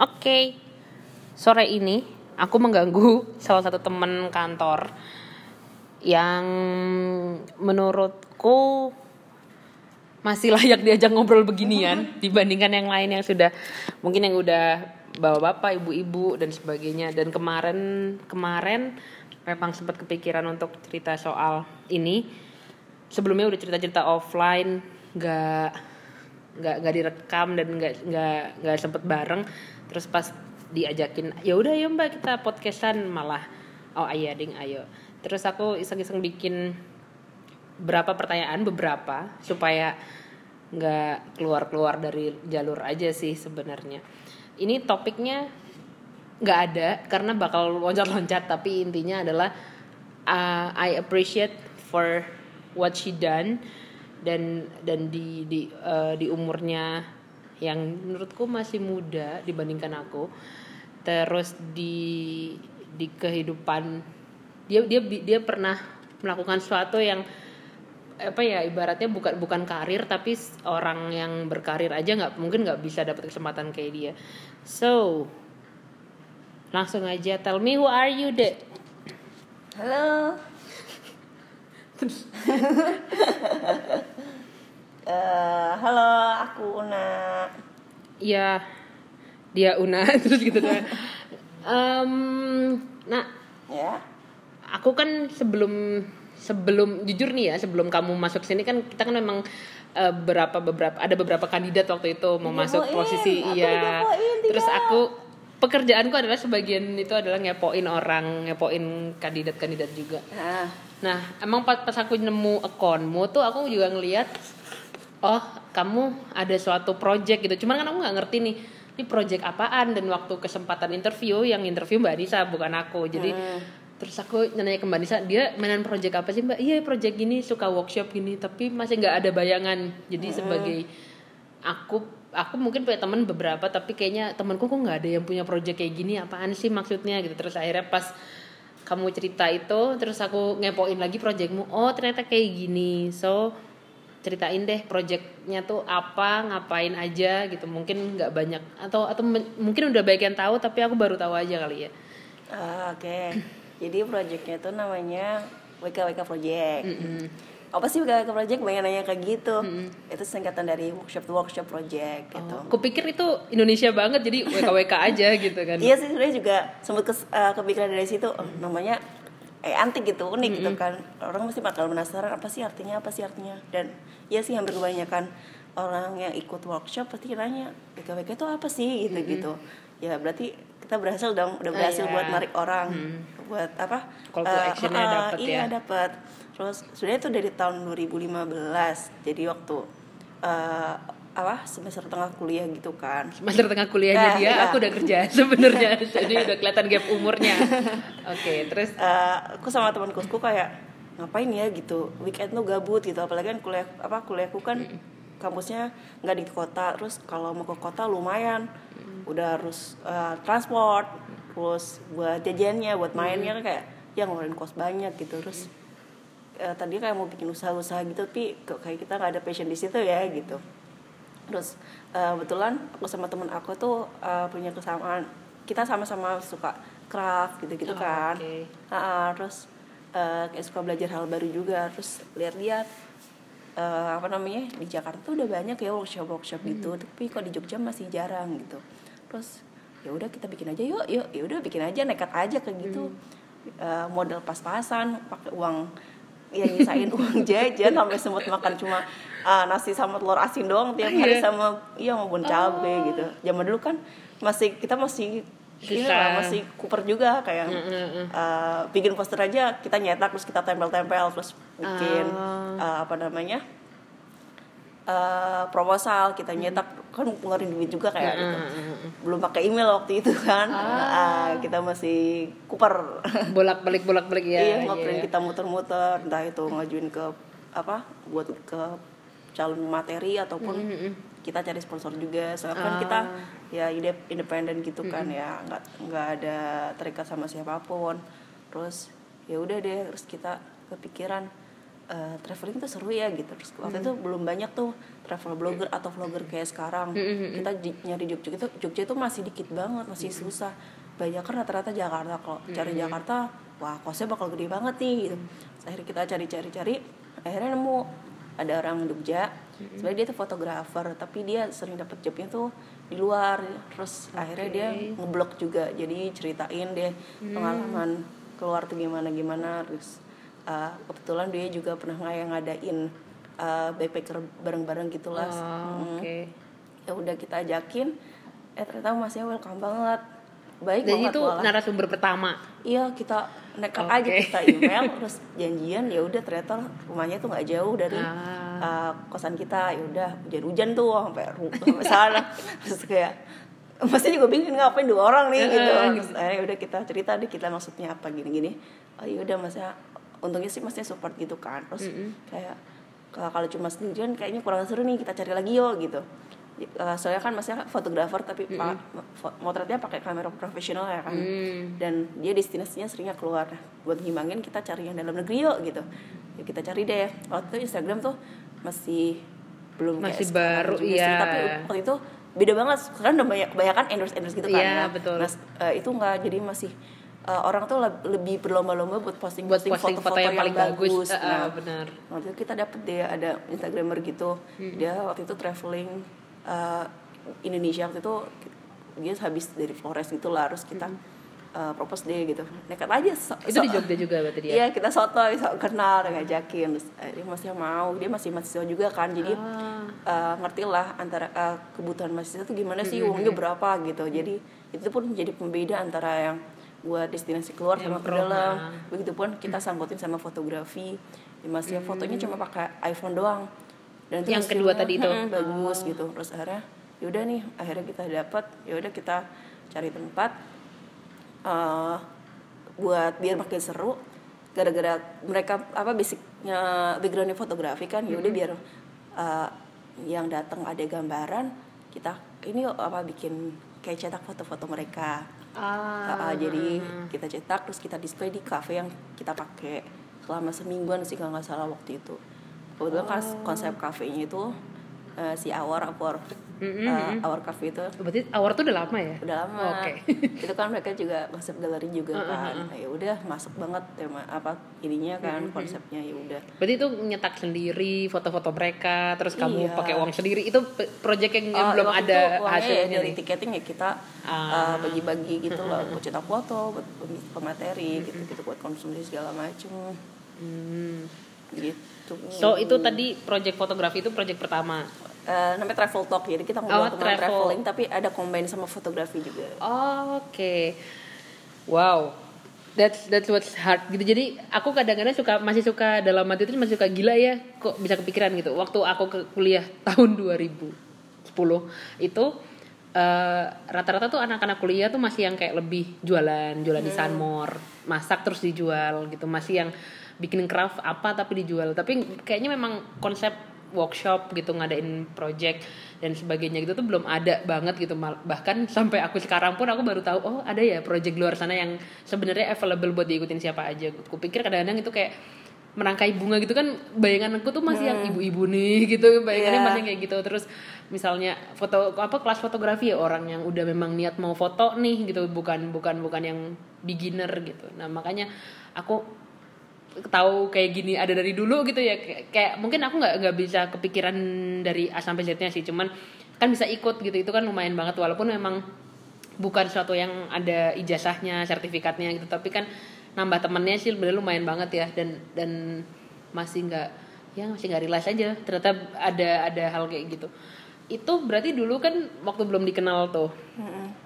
Oke, sore ini aku mengganggu salah satu teman kantor yang menurutku masih layak diajak ngobrol beginian dibandingkan yang lain yang sudah mungkin yang udah bawa bapak ibu-ibu dan sebagainya. Dan kemarin kemarin memang sempat kepikiran untuk cerita soal ini. Sebelumnya udah cerita-cerita offline nggak nggak nggak direkam dan nggak nggak nggak sempet bareng terus pas diajakin ya udah ya mbak kita podcastan malah oh iya ding ayo. Terus aku iseng-iseng bikin berapa pertanyaan beberapa supaya nggak keluar-keluar dari jalur aja sih sebenarnya. Ini topiknya nggak ada karena bakal loncat-loncat tapi intinya adalah uh, I appreciate for what she done dan dan di di uh, di umurnya yang menurutku masih muda dibandingkan aku terus di di kehidupan dia dia dia pernah melakukan sesuatu yang apa ya ibaratnya bukan bukan karir tapi orang yang berkarir aja nggak mungkin nggak bisa dapat kesempatan kayak dia so langsung aja tell me who are you deh Halo. Eh, halo, aku Una. Ya dia Una terus gitu kan. Em, nah Ya. aku kan sebelum sebelum jujur nih ya sebelum kamu masuk sini kan kita kan memang eh, beberapa beberapa ada beberapa kandidat waktu itu mau masuk posisi aku iya. terus aku pekerjaanku adalah sebagian itu adalah ngepoin orang ngepoin kandidat-kandidat juga. Nah, Nah, emang pas, pas aku nemu akunmu tuh aku juga ngeliat, oh kamu ada suatu project gitu. Cuman kan aku nggak ngerti nih, ini project apaan dan waktu kesempatan interview yang interview Mbak Nisa bukan aku. Jadi terus aku nanya ke Mbak Nisa, dia mainan project apa sih Mbak? Iya project gini suka workshop gini, tapi masih nggak ada bayangan. Jadi sebagai aku aku mungkin punya teman beberapa tapi kayaknya temanku kok nggak ada yang punya project kayak gini apaan sih maksudnya gitu terus akhirnya pas kamu cerita itu terus aku ngepoin lagi projectmu oh ternyata kayak gini so ceritain deh projectnya tuh apa ngapain aja gitu mungkin nggak banyak atau atau mungkin udah banyak yang tahu tapi aku baru tahu aja kali ya ah, oke. Jadi proyeknya itu namanya WKWK Project. Apa sih WKWK Project? Banyak nanya kayak gitu. Itu singkatan dari workshop to workshop project gitu. aku pikir itu Indonesia banget jadi WKWK aja gitu kan Iya sih sebenarnya juga sempat kes, eh, kepikiran dari situ oh, namanya eh antik gitu unik gitu kan. Orang pasti bakal penasaran apa sih artinya apa sih artinya? Dan iya sih hampir kebanyakan orang yang ikut workshop pasti nanya WKWK itu apa sih? Gitu gitu. Ya berarti kita berhasil dong udah Ah, berhasil iya. buat narik orang buat apa Call to actionnya eh, dapet iya ya. dapat terus sebenarnya itu dari tahun 2015 jadi waktu eh, apa semester tengah kuliah gitu kan. Semester tengah kuliahnya Nah, dia iya. aku udah kerja sebenarnya. Jadi udah kelihatan gap umurnya. Oke terus? Eh, aku sama teman kosku kayak ngapain ya? gitu. Weekend tuh gabut gitu apalagi kan kuliah apa kuliahku kan kampusnya nggak di kota. Terus kalau mau ke kota lumayan. Udah harus eh, transport terus buat jajannya buat mainnya kan kayak ya ngeluarin kos banyak gitu. Terus eh, tadi kayak mau bikin usaha-usaha gitu tapi kayak kita nggak ada passion di situ ya gitu terus eh, kebetulan aku sama temen aku tuh eh, punya kesamaan. Kita sama-sama suka craft gitu-gitu Oh, kan. oke. Ah, terus eh, kayak suka belajar hal baru juga. Terus lihat-lihat eh, apa namanya di Jakarta tuh udah banyak ya workshop workshop gitu. Tapi kok di Jogja masih jarang gitu. Terus ya udah kita bikin aja yuk yuk. Ya udah bikin aja nekat aja kayak gitu. Eh, modal pas-pasan pakai uang ya nyisain uang jajan sampai sempat makan cuma ah, nasi sama telur asin doang tiap hari Iya. sama iya maupun cabe gitu. Zaman dulu kan masih kita masih ini lah masih kuper juga kayak eh, bikin poster aja kita nyetak terus kita tempel-tempel terus bikin eh, apa namanya eh, proposal kita nyetak kan ngeluarin duit juga kayak gitu. belum pakai email waktu itu kan. Ah, kita masih kuper. Bolak balik bolak balik ya iya iya. ngobrolin kita muter-muter. Entah itu ngajuin ke apa buat ke calon materi ataupun kita cari sponsor juga. Soalnya kan kita ya independen gitu kan ya. Nggak nggak ada terikat sama siapa pun. Terus ya udah deh terus kita kepikiran eh, traveling tuh seru ya gitu. Terus waktu itu belum banyak tuh travel blogger atau vlogger kayak sekarang. Kita di- nyari Jogja itu Jogja itu masih dikit banget masih susah. Banyak kan rata-rata Jakarta kalau cari Jakarta wah kosnya bakal gede banget nih gitu. Terus akhirnya kita cari-cari-cari akhirnya nemu. Ada orang Jogja. Sebenarnya dia tuh fotografer tapi dia sering dapet jobnya tuh di luar. Terus akhirnya dia ngeblog juga. Jadi ceritain deh pengalaman keluar tuh gimana gimana terus uh, kebetulan dia juga pernah ngaya ngadain uh, backpacker bareng-bareng gitulah Oh, Mm. oke. ya udah kita ajakin eh ternyata masnya welcome banget baik Dan banget itu malah. narasumber pertama. Iya kita nekat Oke. aja kita email terus janjian ya udah ternyata rumahnya tuh nggak jauh dari Ah. uh, kosan kita ya udah hujan-hujan tuh sampai sampai sana terus kayak pasti juga bingung ngapain dua orang nih gitu terus eh, udah kita cerita deh kita maksudnya apa gini-gini oh ya udah masnya untungnya sih masnya support gitu kan. Terus kayak "Kalau- cuma sendirian kayaknya kurang seru nih kita cari lagi yuk gitu. Uh, soalnya kan masnya fotografer tapi pa- fo- motretnya pakai kamera profesional ya kan. Hmm. dan dia destinasinya seringnya keluar. Buat ngimbangin kita cari yang dalam negeri yuk gitu. Ya kita cari deh. Waktu itu Instagram tuh masih belum kayak Masih sekarang baru, iya. tapi waktu itu beda banget. Sekarang udah banyak kebanyakan endorse endorse gitu kan Iya, ya. betul. Nah, eh, itu enggak jadi masih eh, orang tuh leb- lebih berlomba-lomba buat posting Buat posting foto yang paling bagus. Ah, ah, Nah, benar. waktu itu kita dapet deh ada instagramer gitu Hmm. dia waktu itu traveling uh, Indonesia waktu itu dia habis dari Flores gitu lah harus kita uh, propose deh gitu nekat aja so- Hmm. Itu di so- Jogja juga berarti dia. Iya kita soto, so kenal, ngajakin, terus eh, dia masih mau, dia masih mahasiswa juga kan, jadi Ah. uh, ngerti lah antara uh, kebutuhan mahasiswa itu gimana Hmm, sih uangnya berapa gitu, jadi itu pun menjadi pembeda antara yang buat destinasi keluar sama ke dalam, begitupun kita sangkutin sama fotografi, ya masih fotonya cuma pakai iPhone doang, dan Hmm. Yang kedua tadi itu? "Hmm, bagus gitu, terus akhirnya yaudah nih, akhirnya kita dapat, yaudah kita cari tempat, uh, buat biar makin seru. Gara-gara mereka apa basicnya backgroundnya fotografi kan ya udah biar uh, yang datang ada gambaran kita ini apa bikin kayak cetak foto-foto mereka. Ah. Uh, jadi kita cetak terus kita display di cafe yang kita pakai selama semingguan sih kalau nggak salah waktu itu. Kebetulan kan konsep kafenya itu uh, si Awar Awar uh, Awar Cafe itu Berarti awar tuh udah lama ya? udah lama Oke. itu kan mereka juga konsep galeri juga kan Nah, ya udah masuk banget tema apa ininya kan konsepnya ya udah Berarti itu nyetak sendiri foto-foto mereka, terus kamu Iya. pakai uang sendiri. Itu project yang Oh, belum ada hasilnya ya dari nih. tiketing ya kita Ah. uh, bagi-bagi gitu loh buat cetak foto buat pem- pemateri gitu gitu buat konsumsi segala macem Hmm. gitu So itu tadi project fotografi itu project pertama. Eh, namanya travel talk jadi kita Oh, ngobrol tentang travel. traveling tapi ada combine sama fotografi juga Oke. Wow. That's that's what's hard gitu. Jadi aku kadang-kadang suka masih suka dalam hati itu masih suka gila ya. Kok bisa kepikiran gitu. Waktu aku ke kuliah tahun 2010 itu eh, rata-rata tuh anak-anak kuliah tuh masih yang kayak lebih jualan, jualan di Sunmore, masak terus dijual gitu. Masih yang bikin craft apa tapi dijual. Tapi kayaknya memang konsep workshop gitu ngadain project dan sebagainya gitu tuh belum ada banget gitu. Bahkan sampai aku sekarang pun aku baru tahu oh ada ya project luar sana yang sebenarnya available buat diikutin siapa aja aku pikir kadang-kadang itu kayak merangkai bunga gitu kan bayangan aku tuh masih yang ibu-ibu nih gitu bayangannya Iya. masih kayak gitu. Terus misalnya foto apa kelas fotografi ya orang yang udah memang niat mau foto nih gitu bukan bukan bukan yang beginner gitu. Nah makanya aku tahu kayak gini ada dari dulu gitu ya. Kayak, mungkin aku nggak nggak bisa kepikiran dari A sampai Z-nya sih. Cuman kan bisa ikut gitu. Itu kan lumayan banget. Walaupun memang bukan suatu yang ada ijazahnya sertifikatnya gitu. Tapi kan nambah temennya sih sebenarnya lumayan banget ya. Dan dan masih nggak ya masih nggak realize aja. Ternyata ada ada hal kayak gitu. Itu berarti dulu kan waktu belum dikenal tuh.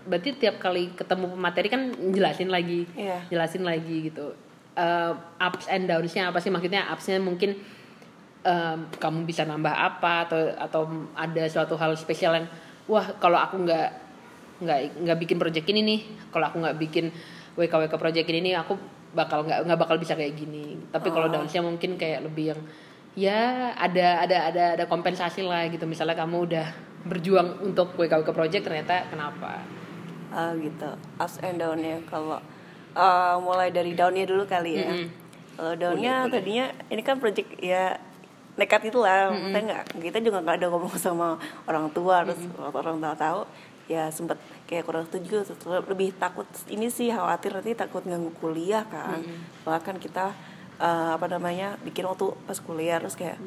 Berarti tiap kali ketemu pemateri kan jelasin lagi Iya. jelasin lagi gitu Eh, ups and downs-nya apa sih? Maksudnya upsnya mungkin em, kamu bisa nambah apa atau atau ada suatu hal spesial yang wah kalau aku nggak nggak nggak bikin project ini nih kalau aku nggak bikin WKWK project ini nih aku bakal nggak nggak bakal bisa kayak gini. Tapi kalau downs-nya mungkin kayak lebih yang ya ada ada ada ada kompensasi lah gitu. Misalnya kamu udah berjuang untuk WKWK project ternyata kenapa? Ah gitu. Ups and down ya kalau uh, mulai dari downnya dulu kali ya. Kalau daunnya tadinya ini kan project ya nekat itu lah. Kita nggak kita juga nggak ada ngomong sama orang tua terus waktu orang tua tahu ya sempet kayak kurang setuju lebih takut ini sih khawatir nanti takut ganggu kuliah kan. Bahkan kita eh, apa namanya bikin waktu pas kuliah terus kayak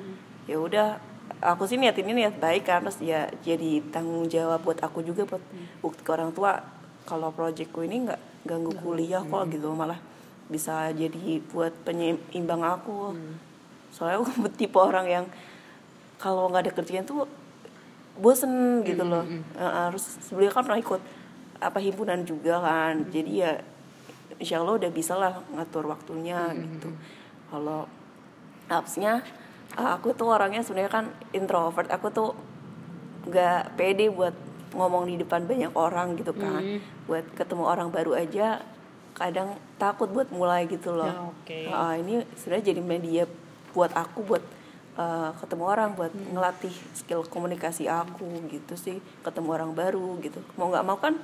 ya udah aku sih niat ini niat baik kan terus ya jadi tanggung jawab buat aku juga buat bukti ke orang tua kalau proyekku ini nggak ganggu kuliah kok gitu malah bisa jadi buat penyeimbang aku. Soalnya aku tipe orang yang kalau nggak ada kerjaan tuh bosen gitu loh. Uh, harus sebelumnya kan pernah ikut apa himpunan juga kan. Jadi ya insya Allah udah bisa lah ngatur waktunya gitu. kalau apsnya uh, aku tuh orangnya sebenarnya kan introvert. Aku tuh nggak pede buat ngomong di depan banyak orang gitu kan. Buat ketemu orang baru aja kadang takut buat mulai gitu loh. Ya, oke. Uh, ini sebenarnya jadi media buat aku buat uh, ketemu orang buat ngelatih skill komunikasi aku gitu sih. Ketemu orang baru gitu. Mau nggak mau kan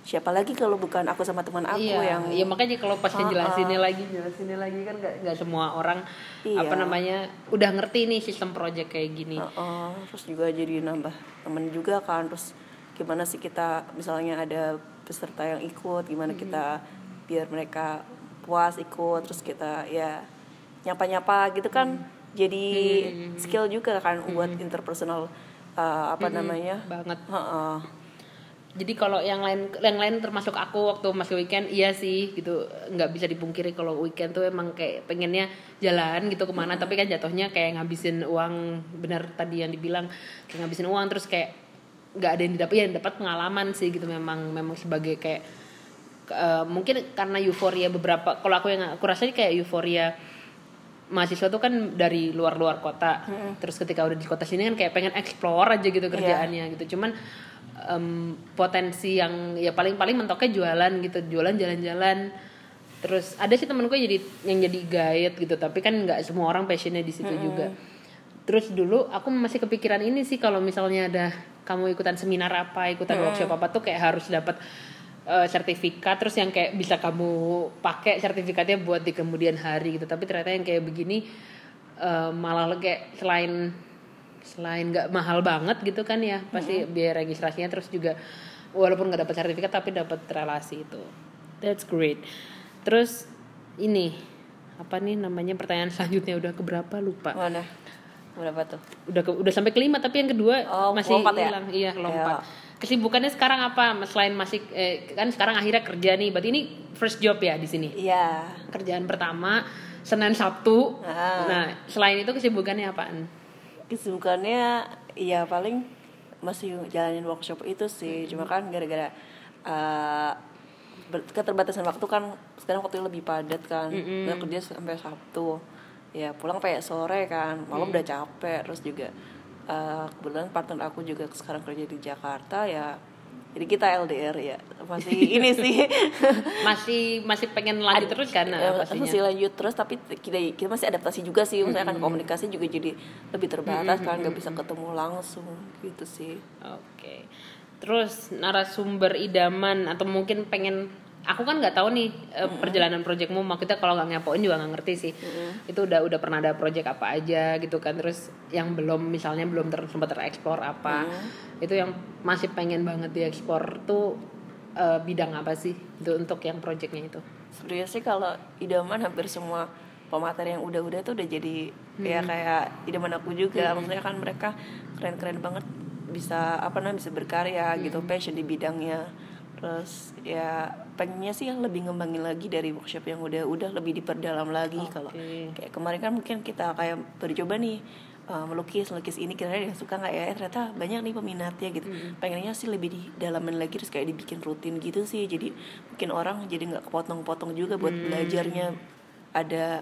siapa lagi kalau bukan aku sama teman aku iya, yang iya makanya kalau pas Ah, ngejelasinnya lagi jelasinnya lagi kan nggak nggak semua orang Iya. apa namanya udah ngerti nih sistem project kayak gini. Uh, terus juga jadi nambah temen juga kan terus gimana sih kita misalnya ada peserta yang ikut gimana kita biar mereka puas ikut terus kita ya nyapa-nyapa gitu kan jadi skill juga kan buat interpersonal uh, apa namanya? banget. Heeh. jadi kalau yang lain yang lain termasuk aku waktu masih weekend iya sih gitu. Nggak bisa dipungkiri kalau weekend tuh emang kayak pengennya jalan gitu ke mana. Tapi kan jatuhnya kayak ngabisin uang benar tadi yang dibilang kayak ngabisin uang terus kayak nggak ada yang didapat ya dapat pengalaman sih gitu memang memang sebagai kayak eh, mungkin karena euforia beberapa kalau aku yang aku rasa kayak euforia mahasiswa tuh kan dari luar-luar kota. Terus ketika udah di kota sini kan kayak pengen explore aja gitu kerjaannya gitu. Cuman em, potensi yang ya paling-paling mentoknya jualan gitu jualan jalan-jalan. Terus ada sih temenku yang jadi yang jadi guide gitu tapi kan nggak semua orang passionnya di situ juga. Terus dulu aku masih kepikiran ini sih kalau misalnya ada kamu ikutan seminar apa ikutan workshop apa tuh kayak harus dapat eh, sertifikat terus yang kayak bisa kamu pakai sertifikatnya buat di kemudian hari gitu. Tapi ternyata yang kayak begini eh, malah kayak selain selain nggak mahal banget gitu kan ya pasti biaya registrasinya terus juga walaupun nggak dapat sertifikat tapi dapat relasi itu. That's great. Terus ini apa nih namanya pertanyaan selanjutnya udah keberapa? Lupa. Mana berapa tuh? Udah ke- udah sampai kelima tapi yang kedua Oh, masih lompat ya? hilang iya lompat Iya. kesibukannya sekarang apa? Selain masih eh, kan sekarang akhirnya kerja nih berarti ini first job ya di sini? Iya. Kerjaan pertama senin sabtu. Ah. nah selain itu kesibukannya apaan? Kesibukannya ya paling masih jalanin workshop itu sih. Cuma kan gara-gara uh, ber- keterbatasan waktu kan sekarang waktu lebih padat kan. Udah kerja sampai sabtu ya pulang kayak sore kan. Malam udah capek. Terus juga uh, kebetulan partner aku juga sekarang kerja di Jakarta ya jadi kita LDR ya. Masih ini sih. Masih masih pengen lanjut terus kan Ya, pastinya masih lanjut terus tapi kita kita masih adaptasi juga sih. Misalnya kan komunikasi juga jadi lebih terbatas kan nggak bisa ketemu langsung gitu sih. Oke. Terus narasumber idaman atau mungkin pengen aku kan nggak tahu nih eh, perjalanan proyekmu maksudnya kalau nggak ngepoin juga nggak ngerti sih. Itu udah udah pernah ada proyek apa aja gitu kan. Terus yang belum misalnya belum ter, sempat tereksplor apa. Itu yang masih pengen banget diekspor tuh eh, bidang apa sih itu untuk yang proyeknya itu? sebenarnya sih kalau idaman hampir semua pemateri yang udah-udah tuh udah jadi ya kayak idaman aku juga. Maksudnya kan mereka keren-keren banget bisa apa namanya bisa berkarya gitu passion di bidangnya. Terus ya pengennya sih yang lebih ngembangin lagi dari workshop yang udah-udah lebih diperdalam lagi. Kalau Oke. kayak kemarin kan mungkin kita kayak bercoba nih uh, melukis melukis ini kira-kira dia suka nggak ya? Eh, ternyata banyak nih peminatnya gitu. Pengennya sih lebih didalamin lagi terus kayak dibikin rutin gitu sih. Jadi mungkin orang jadi nggak kepotong-potong juga buat belajarnya. Ada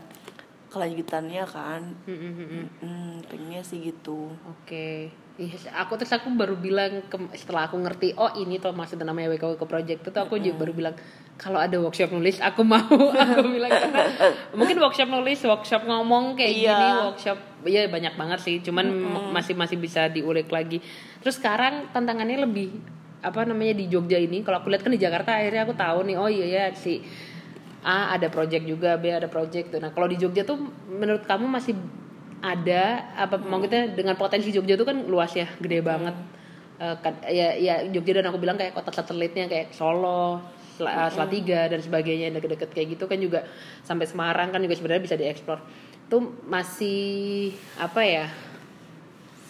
kelanjutannya kan? Hmm, pengennya sih gitu. Oke. Iya, aku terus aku baru bilang ke- setelah aku ngerti oh ini tuh maksudnya namanya WKW ke project. Itu tuh aku juga baru bilang kalau ada workshop nulis aku mau. Aku bilang karena mungkin workshop nulis workshop ngomong kayak Iya. gini workshop ya banyak banget sih. Cuman masih masih bisa diulik lagi. Terus sekarang tantangannya lebih apa namanya di Jogja ini. Kalau aku lihat kan di Jakarta akhirnya aku tahu nih oh iya ya si A ada project juga B ada project. Tuh nah kalau di Jogja tuh menurut kamu masih ada apa maksudnya dengan potensi Jogja tuh kan luas ya gede banget. Kan- ya ya Jogja dan aku bilang kayak kota satelitnya kayak Solo Sel- eh, Salatiga dan sebagainya deket-deket kayak gitu kan juga sampai Semarang kan juga sebenarnya bisa dieksplor. Tuh masih apa ya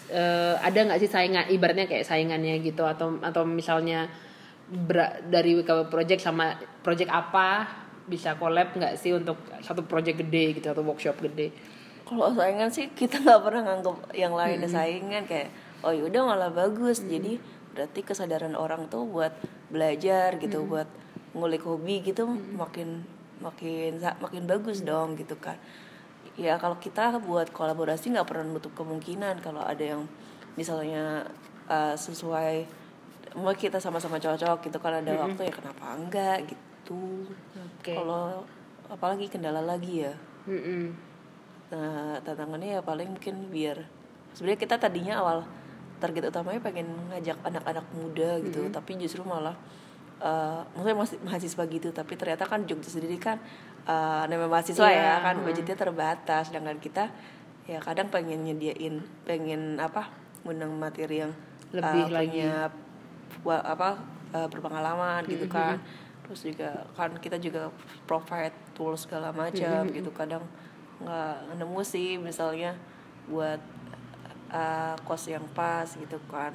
eh, ada nggak sih saingan ibaratnya kayak saingannya gitu atau atau misalnya bera- dari WKW project sama project apa bisa collab nggak sih untuk satu project gede gitu atau workshop gede kalau saingan sih kita nggak pernah nganggap yang lainnya saingan kayak oh yaudah malah bagus. Jadi berarti kesadaran orang tuh buat belajar gitu buat ngulik hobi gitu makin makin sa- makin bagus dong gitu kan ya kalau kita buat kolaborasi nggak pernah menutup kemungkinan kalau ada yang misalnya uh, sesuai mau kita sama-sama cocok gitu kan ada waktu ya kenapa enggak? Gitu. Oke. kalau apalagi kendala lagi ya. Mm-mm. Nah, tantangannya ya paling mungkin biar sebenarnya kita tadinya awal target utamanya pengen ngajak anak-anak muda gitu, tapi justru malah eh maksudnya masih mahasiswa gitu, tapi ternyata kan Jogja sendiri kan eh namanya mahasiswa Iya, ya kan budgetnya terbatas, sedangkan kita ya kadang pengen nyediain pengen apa ngundang materi yang eh, Lebih lagi. punya wa- apa eh, berpengalaman gitu kan. Terus juga kan kita juga provide tools segala macam gitu kadang nggak nemu sih misalnya buat uh, kos yang pas gitu kan.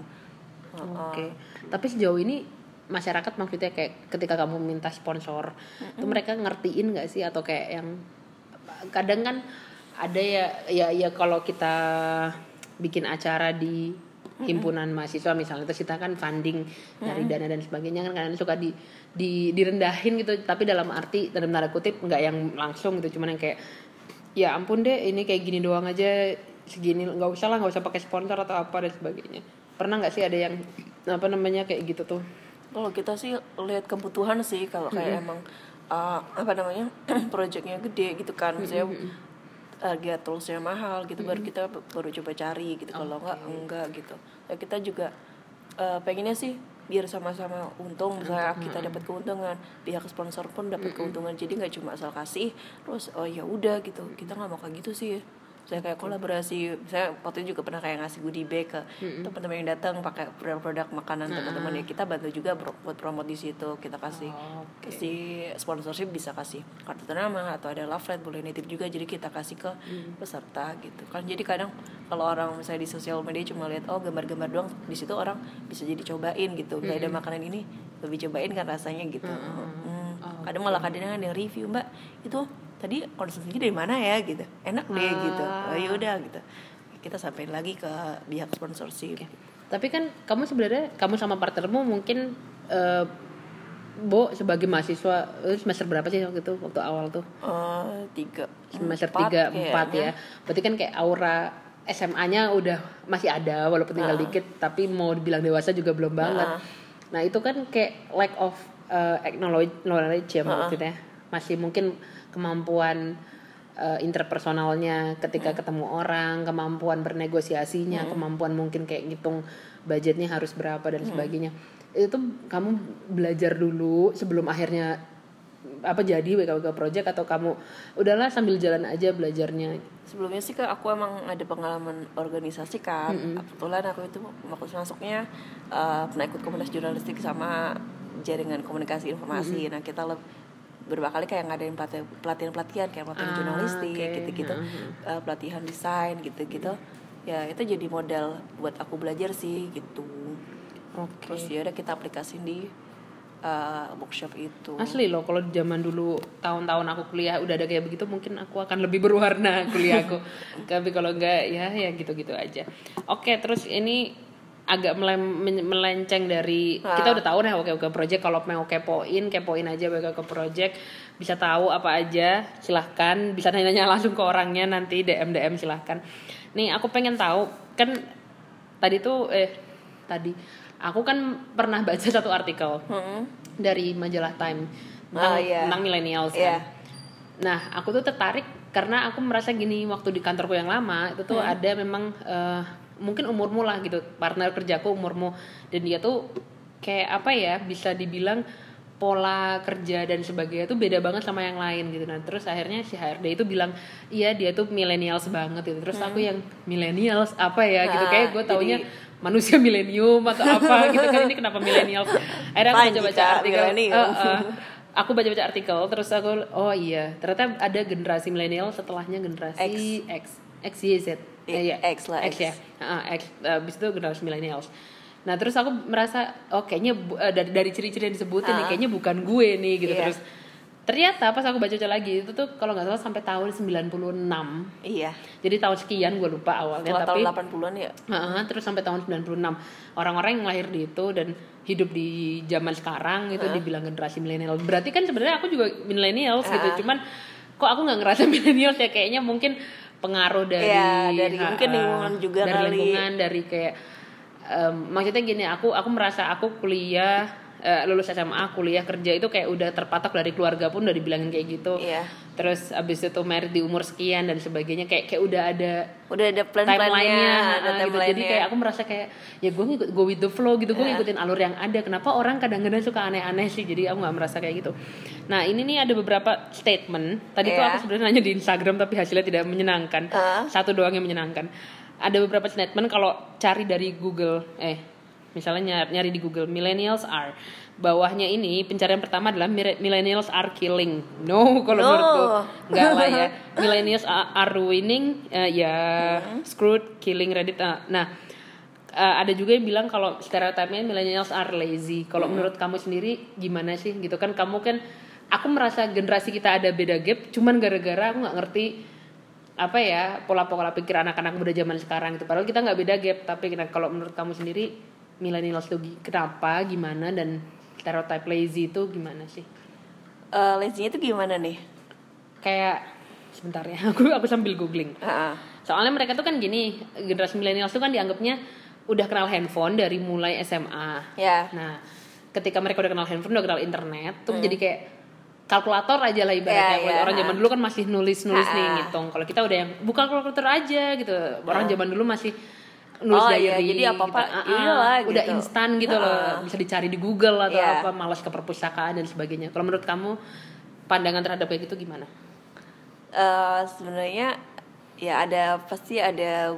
Oke. Tapi sejauh ini masyarakat maksudnya kayak ketika kamu minta sponsor, itu mereka ngertiin nggak sih? Atau kayak yang kadang kan ada ya ya ya kalau kita bikin acara di himpunan mahasiswa misalnya terus kita kan funding dari dana dan sebagainya kan kadang suka di, di direndahin gitu. Tapi dalam arti dalam tanda kutip nggak yang langsung gitu cuman yang kayak ya ampun deh ini kayak gini doang aja segini nggak usah lah nggak usah pakai sponsor atau apa dan sebagainya. Pernah nggak sih ada yang apa namanya kayak gitu tuh? Kalau kita sih lihat kebutuhan sih kalau kayak emang uh, apa namanya proyeknya gede gitu kan misalnya harga toolsnya mahal gitu baru kita baru coba cari gitu kalau enggak enggak gitu. Ya kita juga uh, pengennya sih biar sama-sama untung misalnya kita dapat keuntungan. Pihak sponsor pun dapat keuntungan. Jadi nggak cuma asal kasih terus oh ya udah gitu. Kita nggak mau kayak gitu sih saya kayak kolaborasi saya waktu itu juga pernah kayak ngasih goodie bag ke teman-teman yang datang pakai produk-produk makanan teman-teman ya kita bantu juga bro- buat promote di situ kita kasih Oke. kasih sponsorship bisa kasih kartu ternama atau ada love boleh nitip juga jadi kita kasih ke peserta gitu kan. Jadi kadang kalau orang misalnya di sosial media cuma lihat oh gambar-gambar doang di situ orang bisa jadi cobain gitu. Nggak ada makanan ini lebih cobain kan rasanya gitu. Hmm. kadang malah kadang ada yang review mbak itu tadi konsumsinya dari mana ya gitu. Enak deh gitu. Oh ya udah gitu. Kita sampein lagi ke pihak sponsorship. Tapi kan kamu sebenarnya kamu sama partnermu mungkin eh, Bo sebagai mahasiswa eh, semester berapa sih waktu itu waktu awal tuh? Eh, tiga semester empat tiga empat ya. Berarti kan kayak aura SMA-nya udah masih ada walaupun tinggal dikit tapi mau dibilang dewasa juga belum banget. Nah itu kan kayak lack of uh, knowledge, knowledge ya maksudnya. Masih mungkin kemampuan uh, interpersonalnya ketika ketemu orang kemampuan bernegosiasinya kemampuan mungkin kayak ngitung budgetnya harus berapa dan sebagainya. Itu tuh kamu belajar dulu sebelum akhirnya apa jadi WKWK project atau kamu udahlah sambil jalan aja belajarnya. Sebelumnya sih kan aku emang ada pengalaman organisasi kan kebetulan aku itu waktu masuknya uh, pernah ikut komunitas jurnalistik sama jaringan komunikasi informasi. Nah kita leb- beberapa kali kayak ngadain pelatihan pelatihan pelatihan kayak pelatihan Ah, jurnalistik oke. gitu gitu pelatihan desain gitu gitu ya itu jadi modal buat aku belajar sih gitu. Oke. Terus ya udah kita aplikasiin di uh, workshop itu. Asli loh kalau zaman dulu tahun-tahun aku kuliah udah ada kayak begitu mungkin aku akan lebih berwarna kuliahku. Tapi kalau enggak ya ya gitu-gitu aja. Oke terus ini agak melenceng dari kita udah tahu nih oke oke project kalau mau kepoin kepoin aja oke oke project bisa tahu apa aja silahkan bisa nanya-nanya langsung ke orangnya nanti dm dm silahkan nih aku pengen tahu kan tadi tuh eh tadi aku kan pernah baca satu artikel Hmm. dari majalah Time tentang, Oh, iya. tentang millennials kan. Nah, aku tuh tertarik karena aku merasa gini waktu di kantorku yang lama itu tuh ada memang eh, mungkin umurmu lah gitu partner kerjaku umurmu. Dan dia tuh kayak apa ya bisa dibilang pola kerja dan sebagainya tuh beda banget sama yang lain gitu. Nah terus akhirnya si HRD itu bilang iya dia tuh millennials banget gitu. Terus aku yang millennials? Apa ya? Gitu. Hmm. Ah, kayak gue taunya jadi- manusia milenium atau apa gitu kan ini kenapa millennials? Akhirnya aku baca-baca Jika, artikel. Aku baca-baca artikel terus aku oh iya ternyata ada generasi milenial setelahnya generasi X. X Y Z iya. X lah, X X. ya Heeh, X habis itu generasi millennials nah terus aku merasa oh kayaknya eh, dari dari ciri-ciri yang disebutin nih Ah. kayaknya bukan gue nih gitu Iya. terus ternyata pas aku baca-baca lagi itu tuh kalau nggak salah sampai tahun 96 Iya. jadi tahun sekian gue lupa awalnya Setelah tapi tahun 80-an ya. Heeh, terus sampai tahun 96 orang-orang yang lahir di itu dan hidup di zaman sekarang itu dibilang generasi milenial berarti kan sebenarnya aku juga millennials gitu cuman kok aku nggak ngerasa millennials ya kayaknya mungkin pengaruh dari Iya, dari ha- mungkin lingkungan juga dari kali. lingkungan dari kayak em, maksudnya gini aku aku merasa aku kuliah eh, lulus SMA kuliah kerja itu kayak udah terpatok dari keluarga pun udah dibilangin kayak gitu. Iya. terus abis itu merit di umur sekian dan sebagainya kayak kayak udah ada Udah ada plan-plannya, timelinenya ada ah, gitu. jadi kayak aku merasa kayak ya gue ngikut go with the flow gitu gue ngikutin alur yang ada. Kenapa orang kadang-kadang suka aneh-aneh sih? Jadi aku nggak merasa kayak gitu. Nah ini nih ada beberapa statement. Tadi tuh Iya. aku sebenarnya nanya di Instagram tapi hasilnya tidak menyenangkan. Ah. satu doang yang menyenangkan. Ada beberapa statement kalau cari dari Google eh misalnya nyari, di Google millennials are. Bawahnya ini pencarian pertama adalah millennials are killing. No kalau No. menurutku. Enggak lah ya. Millennials are, ruining eh, ya screwed killing reddit ah. nah eh, ada juga yang bilang kalau stereotipnya millennials are lazy. Kalau menurut kamu sendiri gimana sih? Gitu kan kamu kan aku merasa generasi kita ada beda gap cuman gara-gara aku nggak ngerti apa ya pola-pola pikir anak-anak muda zaman sekarang gitu. Padahal kita nggak beda gap tapi nah, kalau menurut kamu sendiri millennials gi- kenapa gimana dan stereotype lazy itu gimana sih? Eh, lazy-nya itu gimana nih? kayak sebentar ya aku aku sambil googling. Ah. soalnya mereka tuh kan gini generasi milenial tuh kan dianggapnya udah kenal handphone dari mulai SMA Ya. nah ketika mereka udah kenal handphone udah kenal internet tuh jadi kayak kalkulator aja lah ibaratnya. Ya, Kalau ya. orang zaman dulu kan masih nulis nulis nih ngitung. Kalau kita udah yang buka kalkulator aja gitu. Orang zaman dulu masih nulis Oh, diary iya, jadi apa-apa, gitu. Ah, iyalah, ah, udah gitu. instan gitu loh Ha-ha. bisa dicari di Google atau Iya. apa malas ke perpustakaan dan sebagainya kalau menurut kamu pandangan terhadap kayak gitu gimana Eh, sebenarnya ya ada pasti ada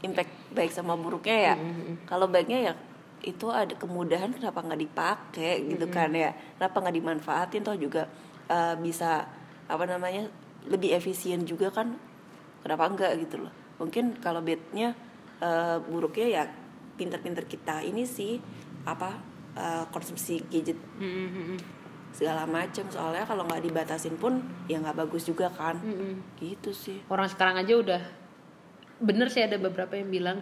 impact baik sama buruknya ya. Kalau baiknya ya itu ada kemudahan kenapa nggak dipakai gitu kan ya kenapa nggak dimanfaatin toh juga eh, bisa apa namanya lebih efisien juga kan kenapa enggak gitu loh mungkin kalau bednya eh, buruknya ya pinter-pinter kita ini sih apa eh, konsumsi gadget segala macam soalnya kalau nggak dibatasin pun ya nggak bagus juga kan. Gitu sih. Orang sekarang aja udah bener sih ada beberapa yang bilang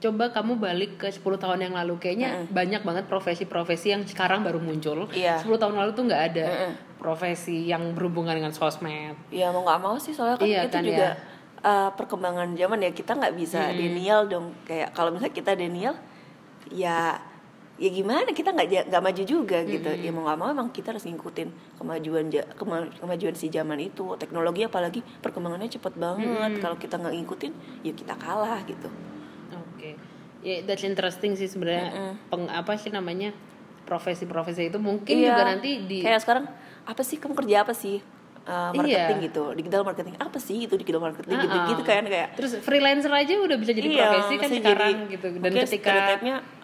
coba kamu balik ke 10 tahun yang lalu. Kayaknya banyak banget profesi-profesi yang sekarang baru muncul. Iya. 10 tahun lalu tuh nggak ada profesi yang berhubungan dengan sosmed. Ya mau nggak mau sih. Soalnya kan Iya itu kan, juga ya. Uh, perkembangan zaman ya kita nggak bisa denial dong. Kayak kalau misalnya kita denial ya ya gimana? Kita nggak nggak maju juga gitu. Ya mau nggak mau emang kita harus ngikutin kemajuan kema- kemajuan si zaman itu. Teknologi apalagi perkembangannya cepet banget. Kalau kita nggak ngikutin ya kita kalah gitu. Oke, ya that's interesting sih sebenarnya. Peng apa sih namanya? Profesi-profesi itu mungkin Iya. juga nanti di kayak sekarang apa sih? Kamu kerja apa sih Uh, marketing Iya. gitu digital marketing apa sih itu digital marketing? Gitu gitu kan kayak terus freelancer aja udah bisa jadi profesi kan sekarang jadi- gitu. Dan ketika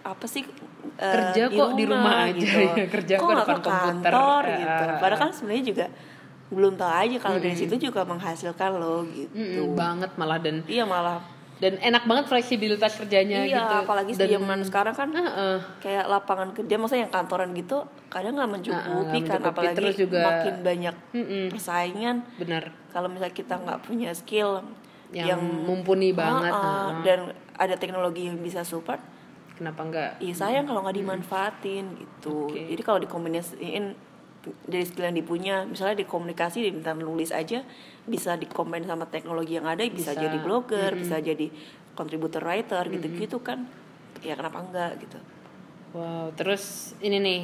apa sih uh, Kerja kok di rumah? aja, ya, kerja kok nggak depan ke komputer, kantor? Eh, gitu. padahal kan sebenarnya juga belum tahu aja kalau dari situ juga menghasilkan lo gitu. Mm-mm, banget malah dan iya malah dan enak banget fleksibilitas kerjanya iya gitu apalagi dan zaman sekarang kan Heeh. kayak lapangan kerja maksudnya yang kantoran gitu kadang nggak mencukupi nggak kan mencukupi. apalagi Terus juga- makin banyak persaingan benar kalau misalnya kita nggak punya skill yang, mumpuni banget Ah, ah, heeh. dan ada teknologi yang bisa support kenapa enggak Iya sayang kalau nggak dimanfaatin gitu. Oke. Jadi kalau dikombinasiin dari skill yang dipunya, misalnya di komunikasi diminta nulis aja, bisa dikombin sama teknologi yang ada, bisa, Bisa. jadi blogger, bisa jadi contributor writer gitu-gitu kan. Ya kenapa enggak gitu. Wow, terus ini nih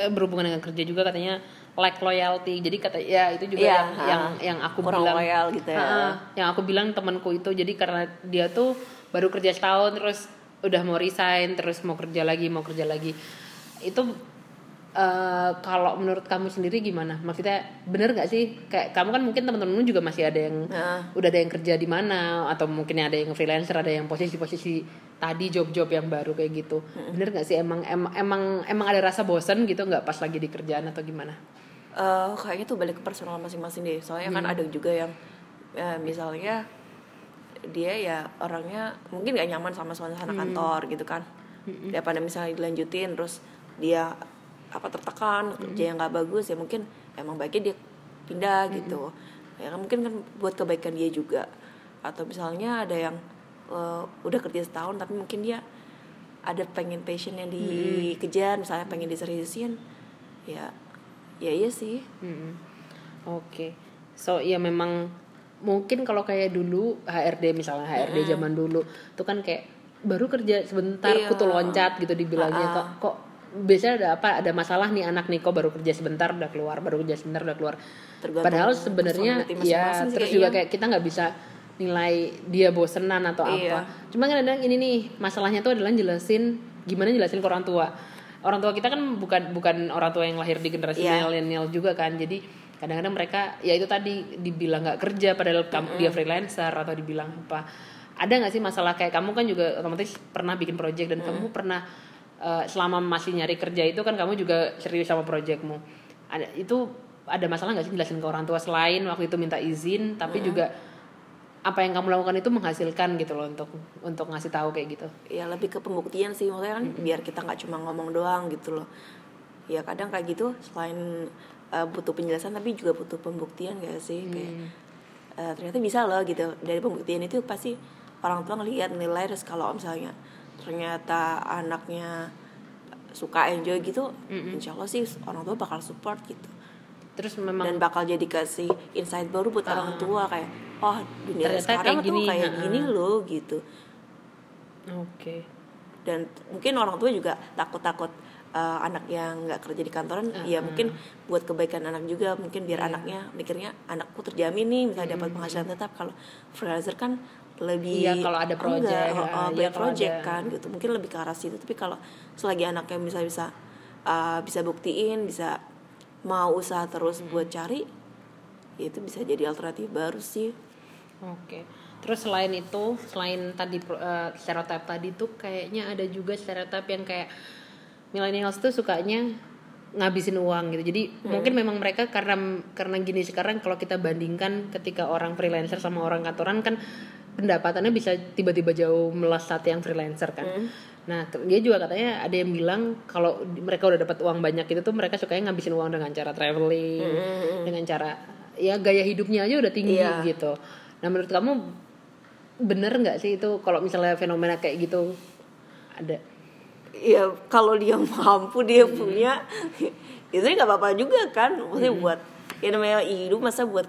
eh, berhubungan dengan kerja juga katanya like loyalty. Jadi kata ya itu juga Iya, yang, ha. yang yang aku Kurang bilang loyal gitu ya. Ha, yang aku bilang temanku itu jadi karena dia tuh baru kerja setahun terus udah mau resign terus mau kerja lagi mau kerja lagi itu eh, kalau menurut kamu sendiri gimana? Maksudnya bener nggak sih? Kayak kamu kan mungkin teman-teman juga masih ada yang Nah. udah ada yang kerja di mana atau mungkin ada yang freelancer, ada yang posisi-posisi tadi job-job yang baru kayak gitu. Bener nggak sih emang emang emang emang ada rasa bosan gitu nggak pas lagi di kerjaan atau gimana? Eh, kayaknya tuh balik ke personal masing-masing deh soalnya kan ada juga yang eh, misalnya dia ya orangnya mungkin gak nyaman sama suasana kantor gitu kan daripada misalnya dilanjutin terus dia apa tertekan kerja yang nggak bagus ya mungkin emang baiknya dia pindah gitu. Ya kan mungkin kan buat kebaikan dia juga. Atau misalnya ada yang eh, udah kerja setahun tapi mungkin dia ada pengen passion yang dikejar misalnya pengen diseriusin ya ya iya sih. Mm-mm. Oke, so ya memang mungkin kalau kayak dulu HRD misalnya HRD zaman dulu tuh kan kayak baru kerja sebentar Iya. kutu loncat gitu dibilangnya kok kok biasanya ada apa ada masalah nih anak nih kok baru kerja sebentar udah keluar baru kerja sebentar udah keluar. Tergantung padahal sebenarnya ya terus kayak juga iya. kayak kita nggak bisa nilai dia bosenan atau Iya. apa. Cuma kan kadang ini nih masalahnya tuh adalah jelasin gimana jelasin ke orang tua. Orang tua kita kan bukan bukan orang tua yang lahir di generasi Iya. milenial juga kan. Jadi kadang-kadang mereka ya itu tadi dibilang nggak kerja padahal kamu dia freelancer atau dibilang apa. Ada nggak sih masalah kayak kamu kan juga otomatis pernah bikin project dan kamu pernah eh, selama masih nyari kerja itu kan kamu juga serius sama projectmu. Ada itu ada masalah nggak sih jelasin ke orang tua selain waktu itu minta izin tapi juga apa yang kamu lakukan itu menghasilkan gitu loh untuk untuk ngasih tahu kayak gitu? Ya lebih ke pembuktian sih. Maksudnya kan biar kita nggak cuma ngomong doang gitu loh. Ya kadang kayak gitu selain uh, butuh penjelasan tapi juga butuh pembuktian gak sih? Kayak uh, ternyata bisa loh gitu. Dari pembuktian itu pasti orang tua ngelihat nilai terus kalau misalnya ternyata anaknya suka enjoy gitu insya Allah sih orang tua bakal support gitu. Terus memang dan bakal jadi kasih insight baru buat orang tua kayak oh dunia Ternyata sekarang kayak gini, tuh kayak ha-ha. gini loh gitu. Oke. Dan mungkin orang tua juga takut-takut uh, anak yang nggak kerja di kantoran ya mungkin buat kebaikan anak juga mungkin biar Iya. anaknya mikirnya anakku terjamin nih misalnya dapat penghasilan tetap. Kalau freelancer kan lebih Iya, kalau ada project, enggak, ya. banyak kalau project ada. kan gitu mungkin lebih ke arah situ tapi kalau selagi anaknya bisa bisa uh, bisa buktiin bisa mau usaha terus Hmm. buat cari ya itu bisa jadi alternatif baru sih Oke. Terus selain itu, selain tadi eh, stereotip tadi tuh kayaknya ada juga stereotip yang kayak millennials tuh sukanya ngabisin uang gitu. Jadi mungkin memang mereka karena karena gini sekarang kalau kita bandingkan ketika orang freelancer sama orang kantoran kan pendapatannya bisa tiba-tiba jauh melesat yang freelancer kan. Nah, ter- dia juga katanya ada yang bilang kalau mereka udah dapat uang banyak itu tuh mereka sukanya ngabisin uang dengan cara traveling, dengan cara ya gaya hidupnya aja udah tinggi Iya. gitu. Nah, menurut kamu bener nggak sih itu kalau misalnya fenomena kayak gitu ada? ya kalau dia mampu dia punya itu nggak apa-apa juga kan maksudnya buat ya namanya hidup masa buat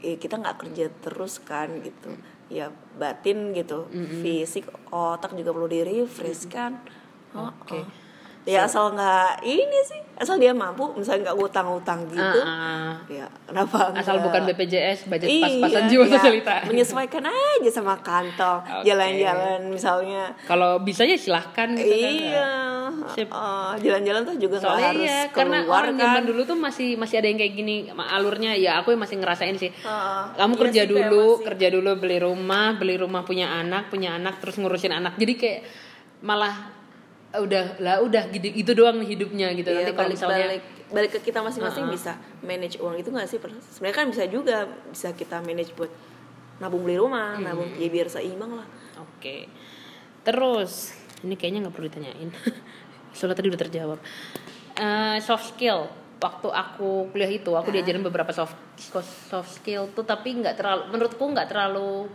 ya kita nggak kerja terus kan gitu ya batin gitu fisik otak juga perlu di refresh kan Oh, Oke. oh. ya asal nggak ini sih asal dia mampu misalnya nggak utang-utang gitu Ah, ah. ya kenapa asal enggak? bukan BPJS budget Iya, pas-pasan jiwa ya, sosialita. menyesuaikan aja sama kantong Oke. jalan-jalan misalnya Kalau bisa ya silahkan gitu kan. iya Sip. Oh, jalan-jalan tuh juga nggak harus ya, karena keluar kan zaman dulu tuh masih masih ada yang kayak gini alurnya ya aku yang masih ngerasain sih. Heeh. Kamu Iya kerja sih, dulu, masih- kerja dulu beli rumah, beli rumah punya anak, punya anak terus ngurusin anak. Jadi kayak malah udah lah udah gitu itu doang hidupnya gitu. Iya, Nanti kalau balik, misalnya balik balik ke kita masing-masing bisa manage uang itu nggak sih sebenarnya kan bisa juga bisa kita manage buat nabung beli rumah Hmm. nabung ya biar seimbang lah Oke. Terus ini kayaknya nggak perlu ditanyain. Soalnya tadi udah terjawab. Eh, soft skill. Waktu aku kuliah itu aku diajarin beberapa soft soft skill tuh tapi nggak terlalu menurutku nggak terlalu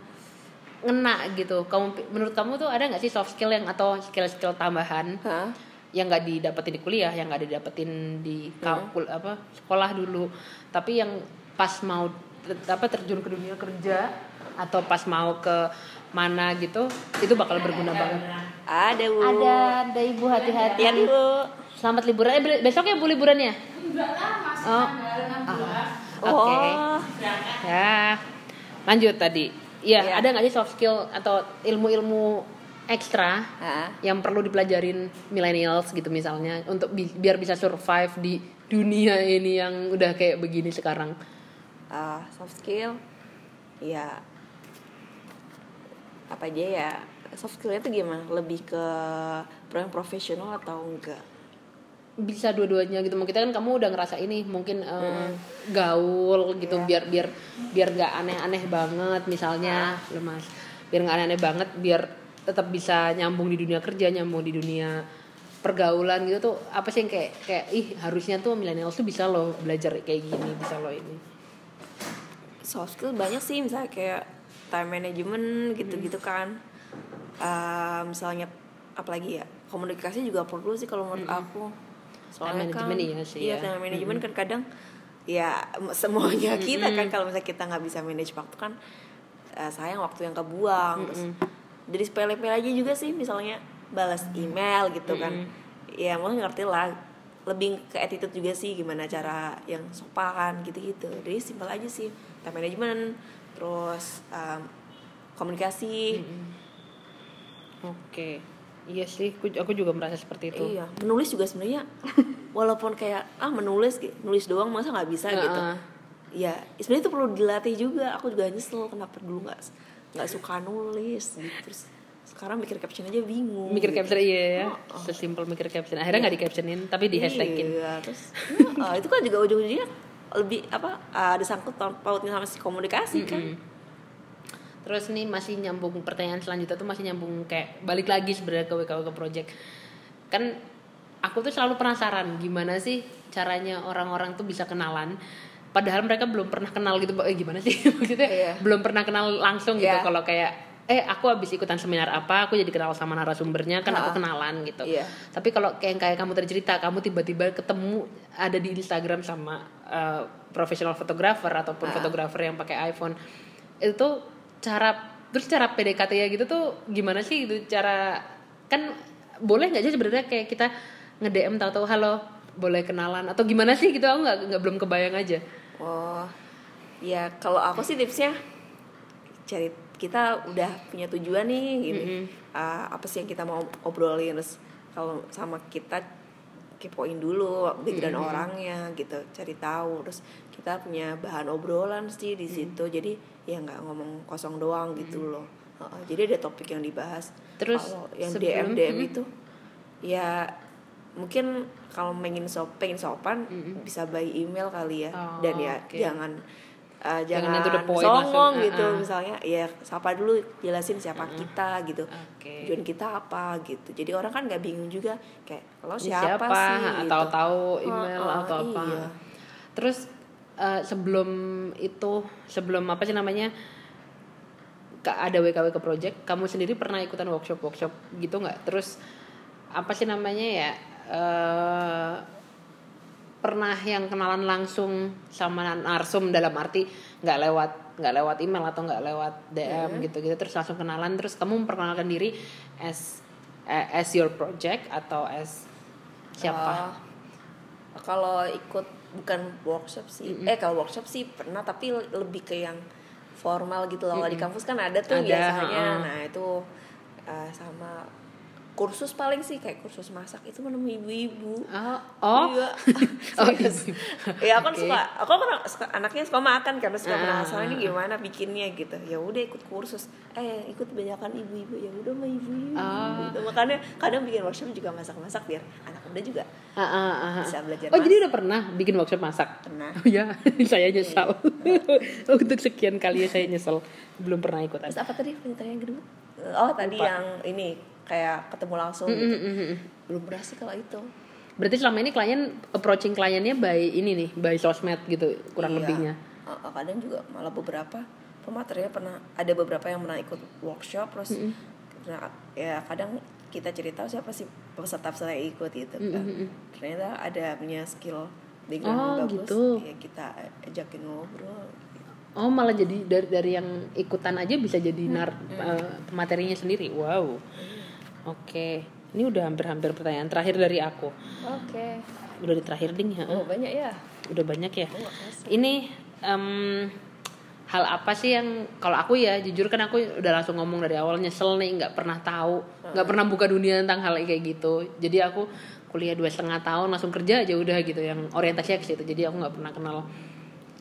ngena gitu. Kamu menurut kamu tuh ada nggak sih soft skill yang atau skill-skill tambahan Hah? yang nggak didapetin di kuliah, yang nggak didapetin di kalkul apa sekolah dulu, tapi yang pas mau ter- apa terjun ke dunia kerja atau pas mau ke mana gitu, itu bakal berguna banget. ada bu Ada, ada ibu hati-hati. ya bu Selamat liburan. Eh, be- besok ya bu liburannya? Oh. Ah, Oke. oh Ya. Lanjut tadi. Iya, Iya. ada nggak sih soft skill atau ilmu-ilmu ekstra Ah, yang perlu dipelajarin millennials gitu misalnya untuk bi- biar bisa survive di dunia ini yang udah kayak begini sekarang. ah, soft skill? Ya apa aja ya? Soft skillnya tuh gimana? Lebih ke pro- yang profesional atau enggak bisa dua-duanya gitu. Mau kita kan kamu udah ngerasa ini mungkin eh, gaul gitu biar biar biar nggak aneh-aneh banget misalnya lemas biar nggak aneh-aneh banget biar tetap bisa nyambung di dunia kerja nyambung di dunia pergaulan gitu tuh apa sih yang kayak kayak ih harusnya tuh milenial tuh bisa loh belajar kayak gini bisa loh ini. Soft skill banyak sih misalnya kayak time management gitu-gitu kan. Ah, misalnya apalagi ya komunikasi juga perlu sih kalau menurut aku soalnya Time kan iya sih iya ya. time management kan kadang ya semuanya kita kan kalau misalnya kita nggak bisa manage waktu kan eh, sayang waktu yang kebuang. Terus jadi sepele-pele aja juga sih misalnya balas email gitu kan. Ya mau ngerti lah lebih ke attitude juga sih gimana cara yang sopan gitu-gitu. Jadi simpel aja sih time management terus um, komunikasi. Oke iya sih aku, juga merasa seperti itu. Iya menulis juga sebenarnya walaupun kayak ah menulis gitu, nulis doang masa nggak bisa? Gitu. Heeh. ya sebenarnya itu perlu dilatih juga. Aku juga nyesel kenapa dulu nggak nggak suka nulis gitu. Terus sekarang mikir caption aja bingung mikir gitu. caption iya ya sesimpel mikir caption. Akhirnya nggak di captionin tapi di hashtagin Iya, terus ah, itu kan juga ujung-ujungnya lebih apa ah, ada sangkut pautnya sama si komunikasi kan. Terus nih masih nyambung pertanyaan selanjutnya tuh masih nyambung kayak balik lagi sebenarnya ke WKWK Project. Kan aku tuh selalu penasaran gimana sih caranya orang-orang tuh bisa kenalan padahal mereka belum pernah kenal gitu eh gimana sih maksudnya Iya. belum pernah kenal langsung gitu Iya. kalau kayak eh aku habis ikutan seminar apa aku jadi kenal sama narasumbernya kan aku kenalan gitu Iya. tapi kalau kayak kayak kamu tadi cerita kamu tiba-tiba ketemu ada di Instagram sama uh, profesional fotografer ataupun fotografer yang pakai iPhone itu cara terus cara PDKT ya gitu tuh gimana sih itu cara kan boleh nggak sih sebenarnya kayak kita nge DM tahu-tahu halo boleh kenalan? Atau gimana sih gitu? Aku nggak nggak belum kebayang aja. Oh, ya kalau aku sih tipsnya cari kita udah punya tujuan nih gini. Ah, apa sih yang kita mau obrolin? Terus kalau sama kita kepoin dulu background orangnya gitu, cari tahu terus kita punya bahan obrolan sih di situ. Jadi ya nggak ngomong kosong doang gitu loh. Heeh, jadi ada topik yang dibahas. Terus kalau yang sebelum- DM DM itu ya mungkin kalau pengen pengen sopan bisa by email kali ya Oh, dan ya oke. jangan uh, Jangan jangan, yang to the point songong langsung, gitu uh-uh. misalnya ya sapa dulu jelasin siapa kita gitu Oke. tujuan kita apa gitu jadi orang kan nggak bingung juga kayak lo Ini siapa, sih gitu. atau tahu email Heeh, atau apa iya. terus eh, sebelum itu sebelum apa sih namanya ada WKW ke project kamu sendiri pernah ikutan workshop workshop gitu nggak terus apa sih namanya ya eh pernah yang kenalan langsung sama narsum dalam arti nggak lewat nggak lewat email atau nggak lewat DM gitu gitu terus langsung kenalan terus kamu memperkenalkan diri as eh, as your project atau as siapa? Oh, kalau ikut bukan workshop sih. Eh kalau workshop sih pernah tapi lebih ke yang formal gitu loh. Kalau di kampus kan ada tuh Ada, biasanya. heeh. nah itu uh, sama kursus paling sih kayak kursus masak itu menemui ibu-ibu Oh, oh. Iya. Oh, ibu. ya aku kan suka aku kan suka, anaknya suka makan karena suka Ah. penasaran ini gimana bikinnya gitu ya udah ikut kursus eh ikut banyakan ibu-ibu ya udah sama ibu-ibu Ah. gitu. makanya kadang bikin workshop juga masak-masak biar anak muda juga Ah, ah, ah. Bisa belajar oh jadi masak. udah pernah bikin workshop masak Pernah. oh ya saya nyesal untuk sekian kali ya saya nyesal belum pernah ikutan Terus apa tadi pertanyaan kedua? Oh tadi Lupa. yang ini kayak ketemu langsung Mm, gitu. mm, mm, mm. Belum berhasil kalau itu. berarti selama ini klien approaching kliennya by ini nih by sosmed gitu kurang Iya. lebihnya Uh, uh, kadang juga malah beberapa pematerinya pernah ada beberapa yang pernah ikut workshop terus pernah ya kadang kita cerita siapa sih peserta-peserta yang ikut gitu kan. Ternyata ada punya skill background Oh, bagus gitu. ya kita ajakin ngobrol. oh malah jadi dari dari yang ikutan aja bisa jadi nar eh, materinya sendiri wow oke. Ini udah hampir-hampir pertanyaan terakhir dari aku. Oke. udah di terakhir ding ya? Oh banyak ya. udah banyak ya? Oh, ini em, hal apa sih yang kalau aku ya jujur kan aku udah langsung ngomong dari awal nyesel nih nggak pernah tahu. Nggak pernah buka dunia tentang hal kayak gitu. Jadi aku kuliah dua setengah tahun langsung kerja aja udah gitu yang orientasinya ke situ. Jadi aku nggak pernah kenal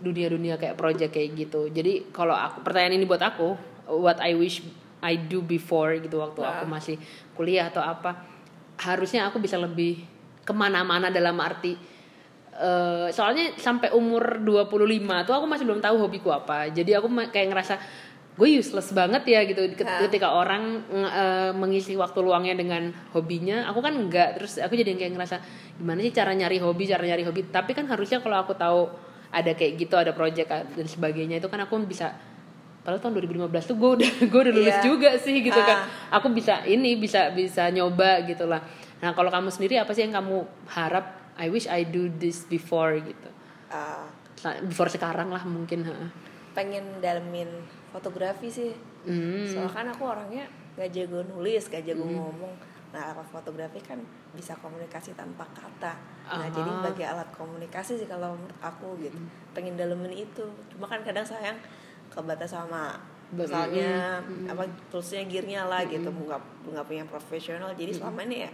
dunia-dunia kayak project kayak gitu. Jadi kalau aku pertanyaan ini buat aku what I wish I do before gitu waktu aku masih kuliah atau apa harusnya aku bisa lebih ke mana-mana dalam arti eh, soalnya sampai umur 25 tuh aku masih belum tahu hobiku apa. Jadi aku kayak ngerasa gue useless banget ya gitu. Ket- ketika orang nge- eh, mengisi waktu luangnya dengan hobinya aku kan enggak. Terus aku jadi kayak ngerasa gimana sih cara nyari hobi cara nyari hobi? Tapi kan harusnya kalau aku tahu ada kayak gitu ada project ah, dan sebagainya itu kan aku bisa padahal tahun 2015 tuh gue udah gue udah lulus Iya. juga sih gitu kan. Ah. aku bisa ini bisa bisa nyoba gitu lah. Nah kalau kamu sendiri apa sih yang kamu harap I wish I do this before gitu? Sa- before sekarang lah mungkin ha. pengen dalemin fotografi sih. Hmm. soalnya kan aku orangnya gak jago nulis gak jago ngomong. Nah kalau fotografi kan bisa komunikasi tanpa kata. Nah Aha. jadi sebagai alat komunikasi sih kalau menurut aku gitu. Pengen dalemin itu. Cuma kan kadang sayang kebatas sama misalnya apa toolsnya gearnya lah gitu. Nggak nggak punya profesional. Jadi selama ini ya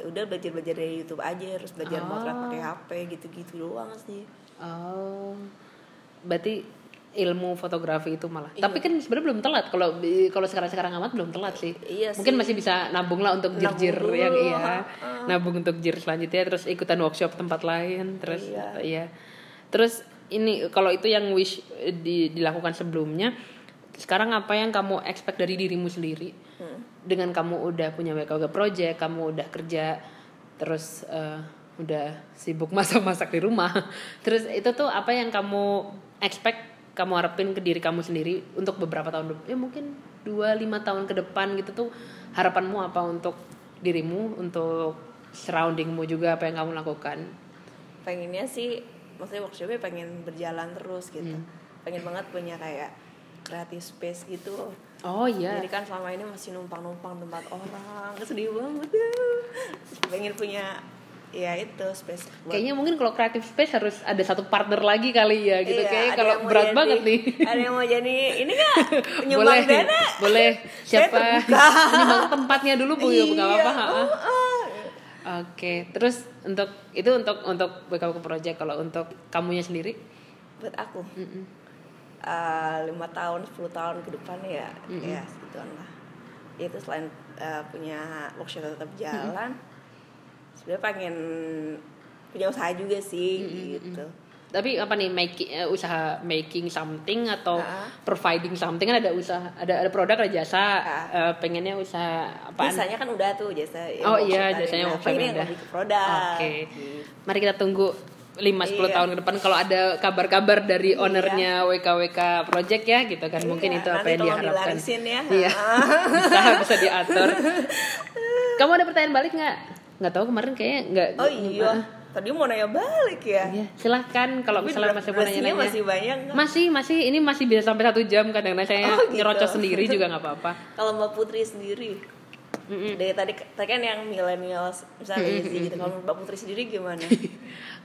ya udah belajar belajar dari YouTube aja terus belajar motret pakai HP gitu gitu doang sih. Oh. Berarti ilmu fotografi itu malah. Iya. tapi kan sebenarnya belum telat. Kalau kalau sekarang sekarang amat belum telat sih. Iya mungkin sih. masih bisa nabung lah untuk jir-jir yang iya. ha-ha. nabung untuk jir selanjutnya terus ikutan workshop tempat lain terus Iya. iya. Terus ini kalau itu yang wish eh, di- dilakukan sebelumnya sekarang apa yang kamu expect dari dirimu sendiri Hmm. dengan kamu udah punya BKW project kamu udah kerja terus eh, udah sibuk masak-masak di rumah terus itu tuh apa yang kamu expect kamu harapin ke diri kamu sendiri untuk beberapa tahun depan ya mungkin dua lima tahun ke depan gitu tuh harapanmu apa untuk dirimu untuk surroundingmu juga apa yang kamu lakukan pengennya sih maksudnya workshopnya pengen berjalan terus gitu. Hmm. pengen banget punya kayak creative space gitu. Oh iya. Jadi kan selama ini masih numpang-numpang tempat orang. Sedih banget. Pengen punya ya itu space buat kayaknya mungkin kalau creative space harus ada satu partner lagi kali ya gitu. Iya, kayaknya kalau berat jadi- banget nih. ada yang mau jadi ini nggak? Boleh. nyumbang dana? Boleh. Siapa? nyumbang tempatnya dulu bu. Ya nggak apa-apa ha. oh, oh. Oke terus untuk itu untuk untuk BKW project kalau untuk kamunya sendiri? Buat aku? Mm-mm. eh, lima tahun 10 tahun ke depan ya ya segituan lah. Itu selain eh, punya workshop tetap jalan sebenarnya pengen punya usaha juga sih gitu tapi apa nih making eh, usaha making something atau Ah. providing something kan ada usaha ada ada produk ada jasa Ah. Eh, pengennya usaha apaan biasanya kan udah tuh jasa Oh iya, jasanya workshop pengen udah. ke produk Oke. gitu. Mari kita tunggu 5-10 Iya. tahun ke depan kalau ada kabar-kabar dari ownernya WKWK Project ya gitu kan mungkin Iya, itu apa yang diharapkan. ya. Iya. bisa bisa diatur. Kamu ada pertanyaan balik nggak? Nggak tahu kemarin kayaknya nggak. oh iya tadi mau nanya balik ya Iya, silahkan kalau misalnya masih mau durasinya nanya-nanya. masih banyak nggak? Masih, masih ini masih bisa sampai satu jam kadang saya Oh, gitu. nyerocos sendiri juga nggak apa-apa. kalau mbak Putri sendiri dari tadi tadi kan yang milenial misalnya lazy gitu kalau mbak Putri sendiri gimana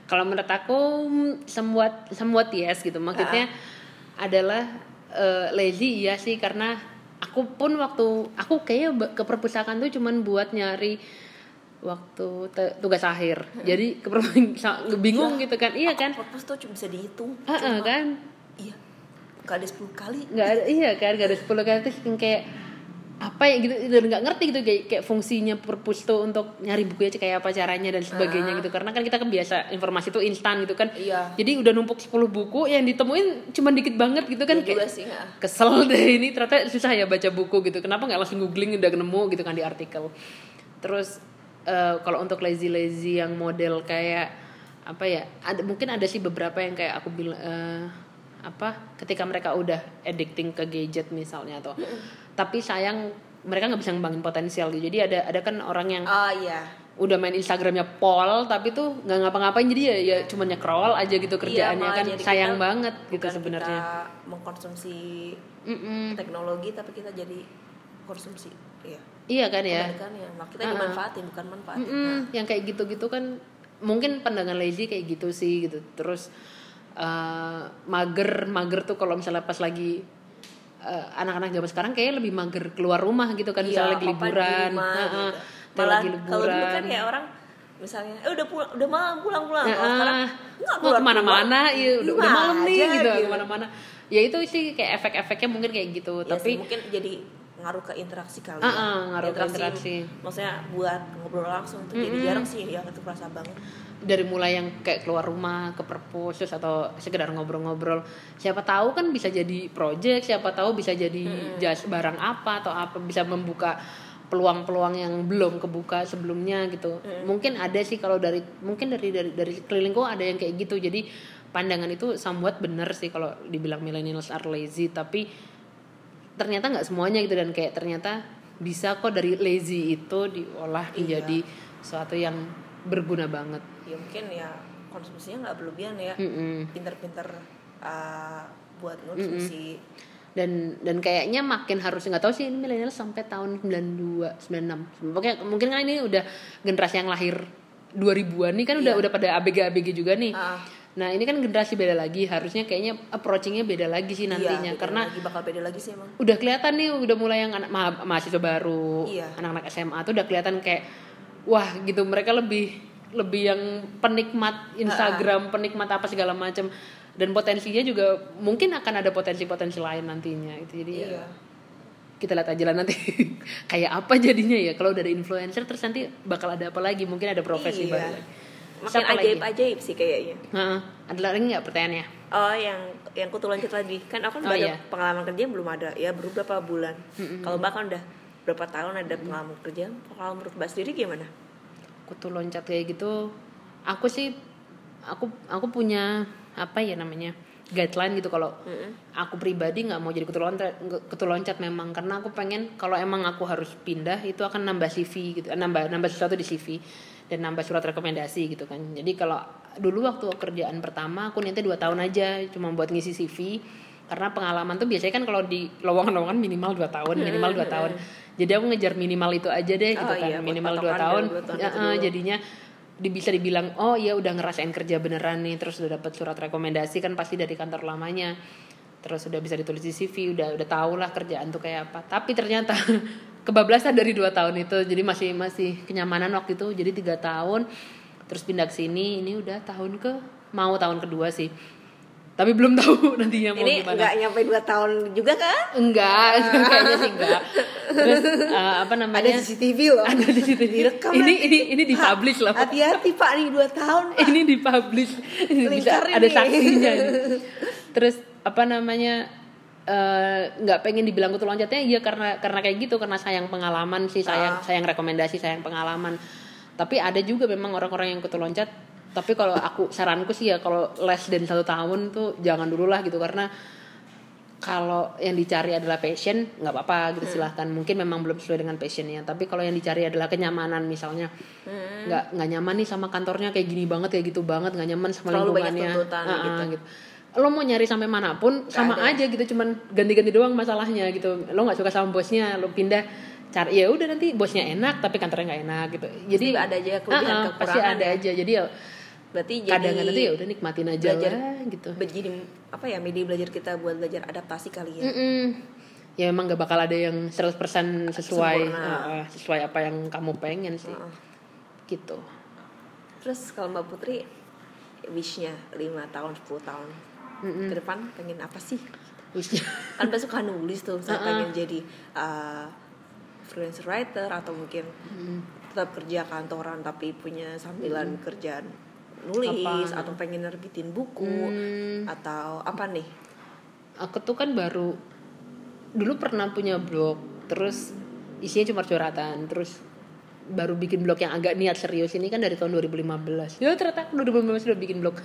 Kalau menurut aku mm, somewhat somewhat yes gitu. Maksudnya adalah eh, lazy iya sih karena aku pun waktu aku kayaknya ke perpustakaan tuh cuman buat nyari waktu tugas akhir. Jadi ke perpustakaan bingung gitu kan. Iya kan? Fokus tuh cuma bisa dihitung Heeh, kan? iya. Nggak ada 10 kali. Nggak ada iya kan? Nggak ada 10 kali. Terus kayak apa ya gitu dan nggak ngerti gitu. Kayak, kayak fungsinya perpus tuh untuk nyari bukunya kayak apa caranya dan sebagainya gitu. Karena kan kita kebiasa informasi itu instan gitu kan. Iya. jadi udah numpuk 10 buku yang ditemuin cuma dikit banget gitu kan. Juga kayak sih, nggak. kesel deh ini. Ternyata susah ya baca buku gitu. Kenapa nggak langsung googling udah nemu gitu kan di artikel. Terus eh, kalau untuk lazy lazy yang model kayak apa ya ada mungkin ada sih beberapa yang kayak aku bilang eh, apa ketika mereka udah addicting ke gadget misalnya atau tapi sayang mereka nggak bisa ngembangin potensial gitu jadi ada ada kan orang yang oh iya. udah main Instagramnya pol tapi tuh nggak ngapa-ngapain jadi ya ya cuma nyekrol aja gitu kerjaannya malah kan. sayang kita banget gitu sebenarnya. kita mengkonsumsi Mm-mm. teknologi tapi kita jadi konsumsi iya iya kan ya? Kebalikannya. Nah, kita Ah, ah. dimanfaatin bukan manfaatin. Mm-mm, yang kayak gitu-gitu kan mungkin pandangan lazy kayak gitu sih gitu. Terus eh, mager mager tuh kalau misalnya pas lagi eh, anak-anak zaman sekarang kayak lebih mager keluar rumah gitu kan misalnya lagi liburan. rumah, Heeh. gitu. Atau Malah lagi kalau dulu liburan. kan ya orang misalnya eh udah pulang udah malam pulang pulang. Kalau Heeh. sekarang nggak keluar ke mana-mana? ya udah, udah rumah malam nih aja, gitu. ke mana-mana. Ya itu sih kayak efek-efeknya mungkin kayak gitu. Ya tapi sih, mungkin jadi ngaruh ke interaksi kali ya. ah, ngaruh ke interaksi. maksudnya buat ngobrol langsung itu jadi jarang sih yang itu kerasa banget. Dari mulai yang kayak keluar rumah ke perpus terus atau sekedar ngobrol-ngobrol. Siapa tahu kan bisa jadi project siapa tahu bisa jadi jas barang apa atau apa bisa membuka peluang-peluang yang belum kebuka sebelumnya gitu. Mungkin ada sih kalau dari mungkin dari dari dari kelilingku ada yang kayak gitu. Jadi pandangan itu somewhat benar sih kalau dibilang millennials are lazy tapi ternyata nggak semuanya gitu dan kayak ternyata bisa kok dari lazy itu diolah menjadi sesuatu yang berguna banget. Ya mungkin ya konsumsinya nggak berlebihan ya. Mm-mm. pinter-pinter uh, buat konsumsi dan dan kayaknya makin harus nggak tahu sih ini milenial sampai tahun 92 96 Pokoknya mungkin kan ini udah generasi yang lahir 2000-an nih kan udah udah pada ABG ABG juga nih. Ah. Nah ini kan generasi beda lagi. Harusnya kayaknya approachingnya beda lagi sih nantinya Iya, karena lagi bakal beda lagi sih emang. udah kelihatan nih udah mulai yang anak ma- mahasiswa baru Iya. anak-anak SMA tuh udah kelihatan kayak wah gitu. Mereka lebih lebih yang penikmat Instagram penikmat apa segala macam dan potensinya juga mungkin akan ada potensi-potensi lain nantinya itu jadi ya iya. kita lihat aja lah nanti. Kayak apa jadinya ya? Kalau dari influencer terus nanti bakal ada apa lagi? Mungkin ada profesi Iya. baru lagi. Makin Siapa lagi? ajaib ajaib sih kayaknya Heeh. ada lagi nggak pertanyaannya Oh, yang yang kutu loncat tadi kan aku Oh, kan ada iya. pengalaman kerja belum ada ya baru berapa bulan. Kalau bahkan udah berapa tahun ada pengalaman kerja, kalau menurut Mbak sendiri gimana? kutu loncat kayak gitu aku sih aku aku punya apa ya namanya guideline gitu kalau aku pribadi nggak mau jadi kutu loncat kutu loncat memang karena aku pengen kalau emang aku harus pindah itu akan nambah CV gitu eh, nambah nambah sesuatu di CV dan nambah surat rekomendasi gitu kan. Jadi kalau dulu waktu kerjaan pertama aku niatnya dua tahun aja cuma buat ngisi CV karena pengalaman tuh biasanya kan kalau di lowongan-lowongan minimal dua tahun minimal dua tahun. jadi aku ngejar minimal itu aja deh gitu Oh kan iya, minimal dua tahun, dua tahun Ya, dulu. jadinya di, bisa dibilang oh ya udah ngerasain kerja beneran nih terus udah dapat surat rekomendasi kan pasti dari kantor lamanya. Terus udah bisa ditulis di CV udah udah tau lah kerjaan tuh kayak apa. Tapi ternyata kebablasan dari dua tahun itu jadi masih masih kenyamanan waktu itu jadi tiga tahun terus pindah ke sini ini udah tahun ke mau tahun kedua sih tapi belum tahu nantinya mau Ini gimana nggak nyampe 2 tahun juga kan? enggak kayaknya sih enggak terus eh, apa Ada namanya CCTV loh. ada di situ Direkam ini ini ini dipublish loh Hati-hati Pak nih 2 tahun. Pak. ini dipublish bisa Lingkar ada ini. saksinya ini. terus apa namanya eh, nggak pengen dibilang kutu loncatnya iya karena karena kayak gitu karena sayang pengalaman sih sayang Ah. sayang rekomendasi sayang pengalaman tapi ada juga memang orang-orang yang kutu loncat tapi kalau aku saranku sih ya kalau less dari satu tahun tuh jangan dulu lah gitu karena kalau yang dicari adalah passion nggak apa-apa Hmm. gitu silahkan mungkin memang belum sesuai dengan passionnya tapi kalau yang dicari adalah kenyamanan misalnya Hmm. nggak nggak nyaman nih sama kantornya kayak gini banget kayak gitu banget nggak nyaman sama Terlalu banyak lingkungannya tuntutan Ah, ah, gitu. Lo mau nyari sampai mana pun sama ada. aja gitu cuman ganti-ganti doang masalahnya gitu. Lo nggak suka sama bosnya lo pindah cari ya udah nanti bosnya enak tapi kantornya nggak enak gitu. Jadi Pasti ada aja kelebihan, Ah, ah, pasti kekurangan ada ya. aja. Jadi ya Berarti jadi kadang-kadang tuh ya udah nikmatin aja belajar lah gitu. Jadi apa ya media belajar kita buat belajar adaptasi kali ya. Mm-mm. ya emang gak bakal ada yang 100% sesuai ah, sesuai apa yang kamu pengen sih. Gitu. Terus kalau Mbak Putri wishnya 5 tahun 10 tahun ke depan pengen apa sih? Wishnya. Kan Mbak suka nulis tuh, saya pengen jadi uh, freelance writer atau mungkin tetap kerja kantoran tapi punya sambilan kerjaan nulis Apa? atau pengen nerbitin buku Hmm. atau apa nih? aku tuh kan baru dulu pernah punya blog terus isinya cuma curhatan terus baru bikin blog yang agak niat serius ini kan dari tahun 2015 ya ternyata aku 2015 udah bikin blog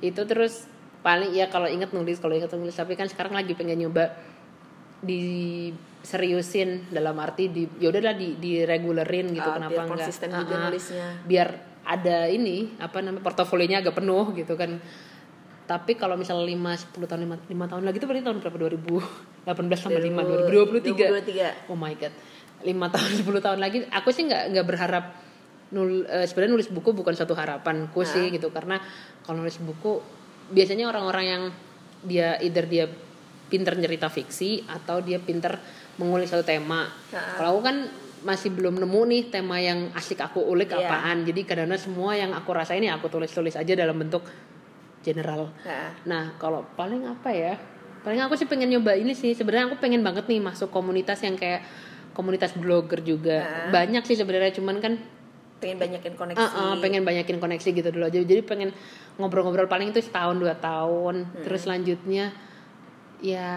itu terus paling ya kalau inget nulis kalau inget nulis. Tapi kan sekarang lagi pengen nyoba di seriusin dalam arti di ya udahlah di di regulerin gitu Ah, kenapa biar enggak. konsisten juga Ah, ah. nulisnya. biar ada ini apa namanya portofolionya agak penuh gitu kan. Tapi kalau misalnya 5 10 tahun 5, 5 tahun lagi itu berarti tahun berapa? 2018 sampai 5 2023 2023. oh my god. 5 tahun 10 tahun lagi aku sih nggak nggak berharap nul eh, sebenarnya nulis buku bukan suatu harapanku sih gitu. Karena kalau nulis buku biasanya orang-orang yang dia either dia pinter cerita fiksi atau dia pinter mengulik satu tema. Ha-ha. Kalau aku kan masih belum nemu nih tema yang asik aku ulik Iya. apaan. Jadi kadang-kadang semua yang aku rasain ya aku tulis-tulis aja dalam bentuk general. Nah, Nah, kalau paling apa ya? Paling aku sih pengen nyoba ini sih. Sebenarnya aku pengen banget nih masuk komunitas yang kayak komunitas blogger juga. Nah. Banyak sih sebenarnya cuman kan pengen banyakin koneksi. Ah, ah, pengen banyakin koneksi gitu dulu aja. Jadi pengen ngobrol-ngobrol paling itu setahun dua tahun. Hmm. Terus selanjutnya ya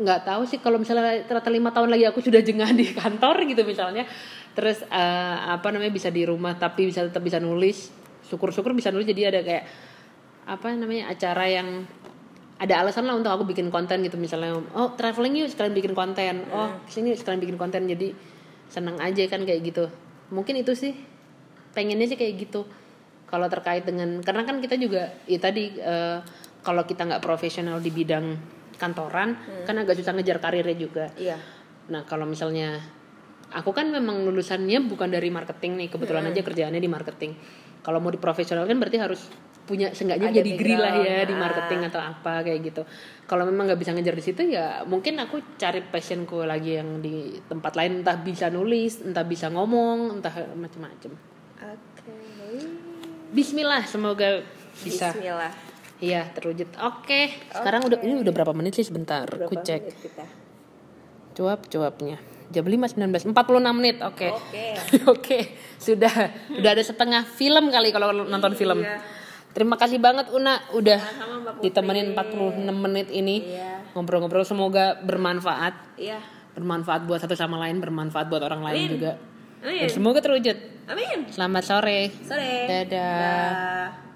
nggak tahu sih kalau misalnya ternyata lima tahun lagi aku sudah jengah di kantor gitu misalnya. Terus eh, apa namanya bisa di rumah tapi bisa tetap bisa nulis. Syukur-syukur bisa nulis jadi ada kayak apa namanya acara yang ada alasan lah untuk aku bikin konten gitu misalnya oh traveling yuk sekalian bikin konten oh ke sini yuk sekalian bikin konten jadi seneng aja kan kayak gitu mungkin itu sih. Pengennya sih kayak gitu. Kalau terkait dengan karena kan kita juga ya tadi eh, kalau kita nggak profesional di bidang kantoran kan agak susah ngejar karirnya juga. Iya. Nah kalau misalnya aku kan memang lulusannya bukan dari marketing nih. Kebetulan aja kerjaannya di marketing. Kalau mau di profesional kan berarti harus punya seenggaknya Ada jadi degree lah ya background, di marketing atau apa kayak gitu. Kalau memang nggak bisa ngejar di situ ya mungkin aku cari passionku lagi yang di tempat lain entah bisa nulis, entah bisa ngomong, entah macam-macam. Oke. Bismillah semoga bisa. Bismillah. Iya terwujud. Oke. Sekarang udah ini udah berapa menit sih sebentar? Berapa Ku cek. menit kita? Cuap-cuapnya. Jam 5 19 46 menit. Oke. Oke. Oke, sudah udah ada setengah film kali kalau nonton film. Iya. Terima kasih banget Una udah Putri. ditemenin 46 menit ini Iya. ngobrol-ngobrol semoga bermanfaat. Iya. Bermanfaat buat satu sama lain, bermanfaat buat orang lain Amin. juga. Amin. Dan semoga terwujud. Amin. Selamat sore. Sore. Dadah. Dah.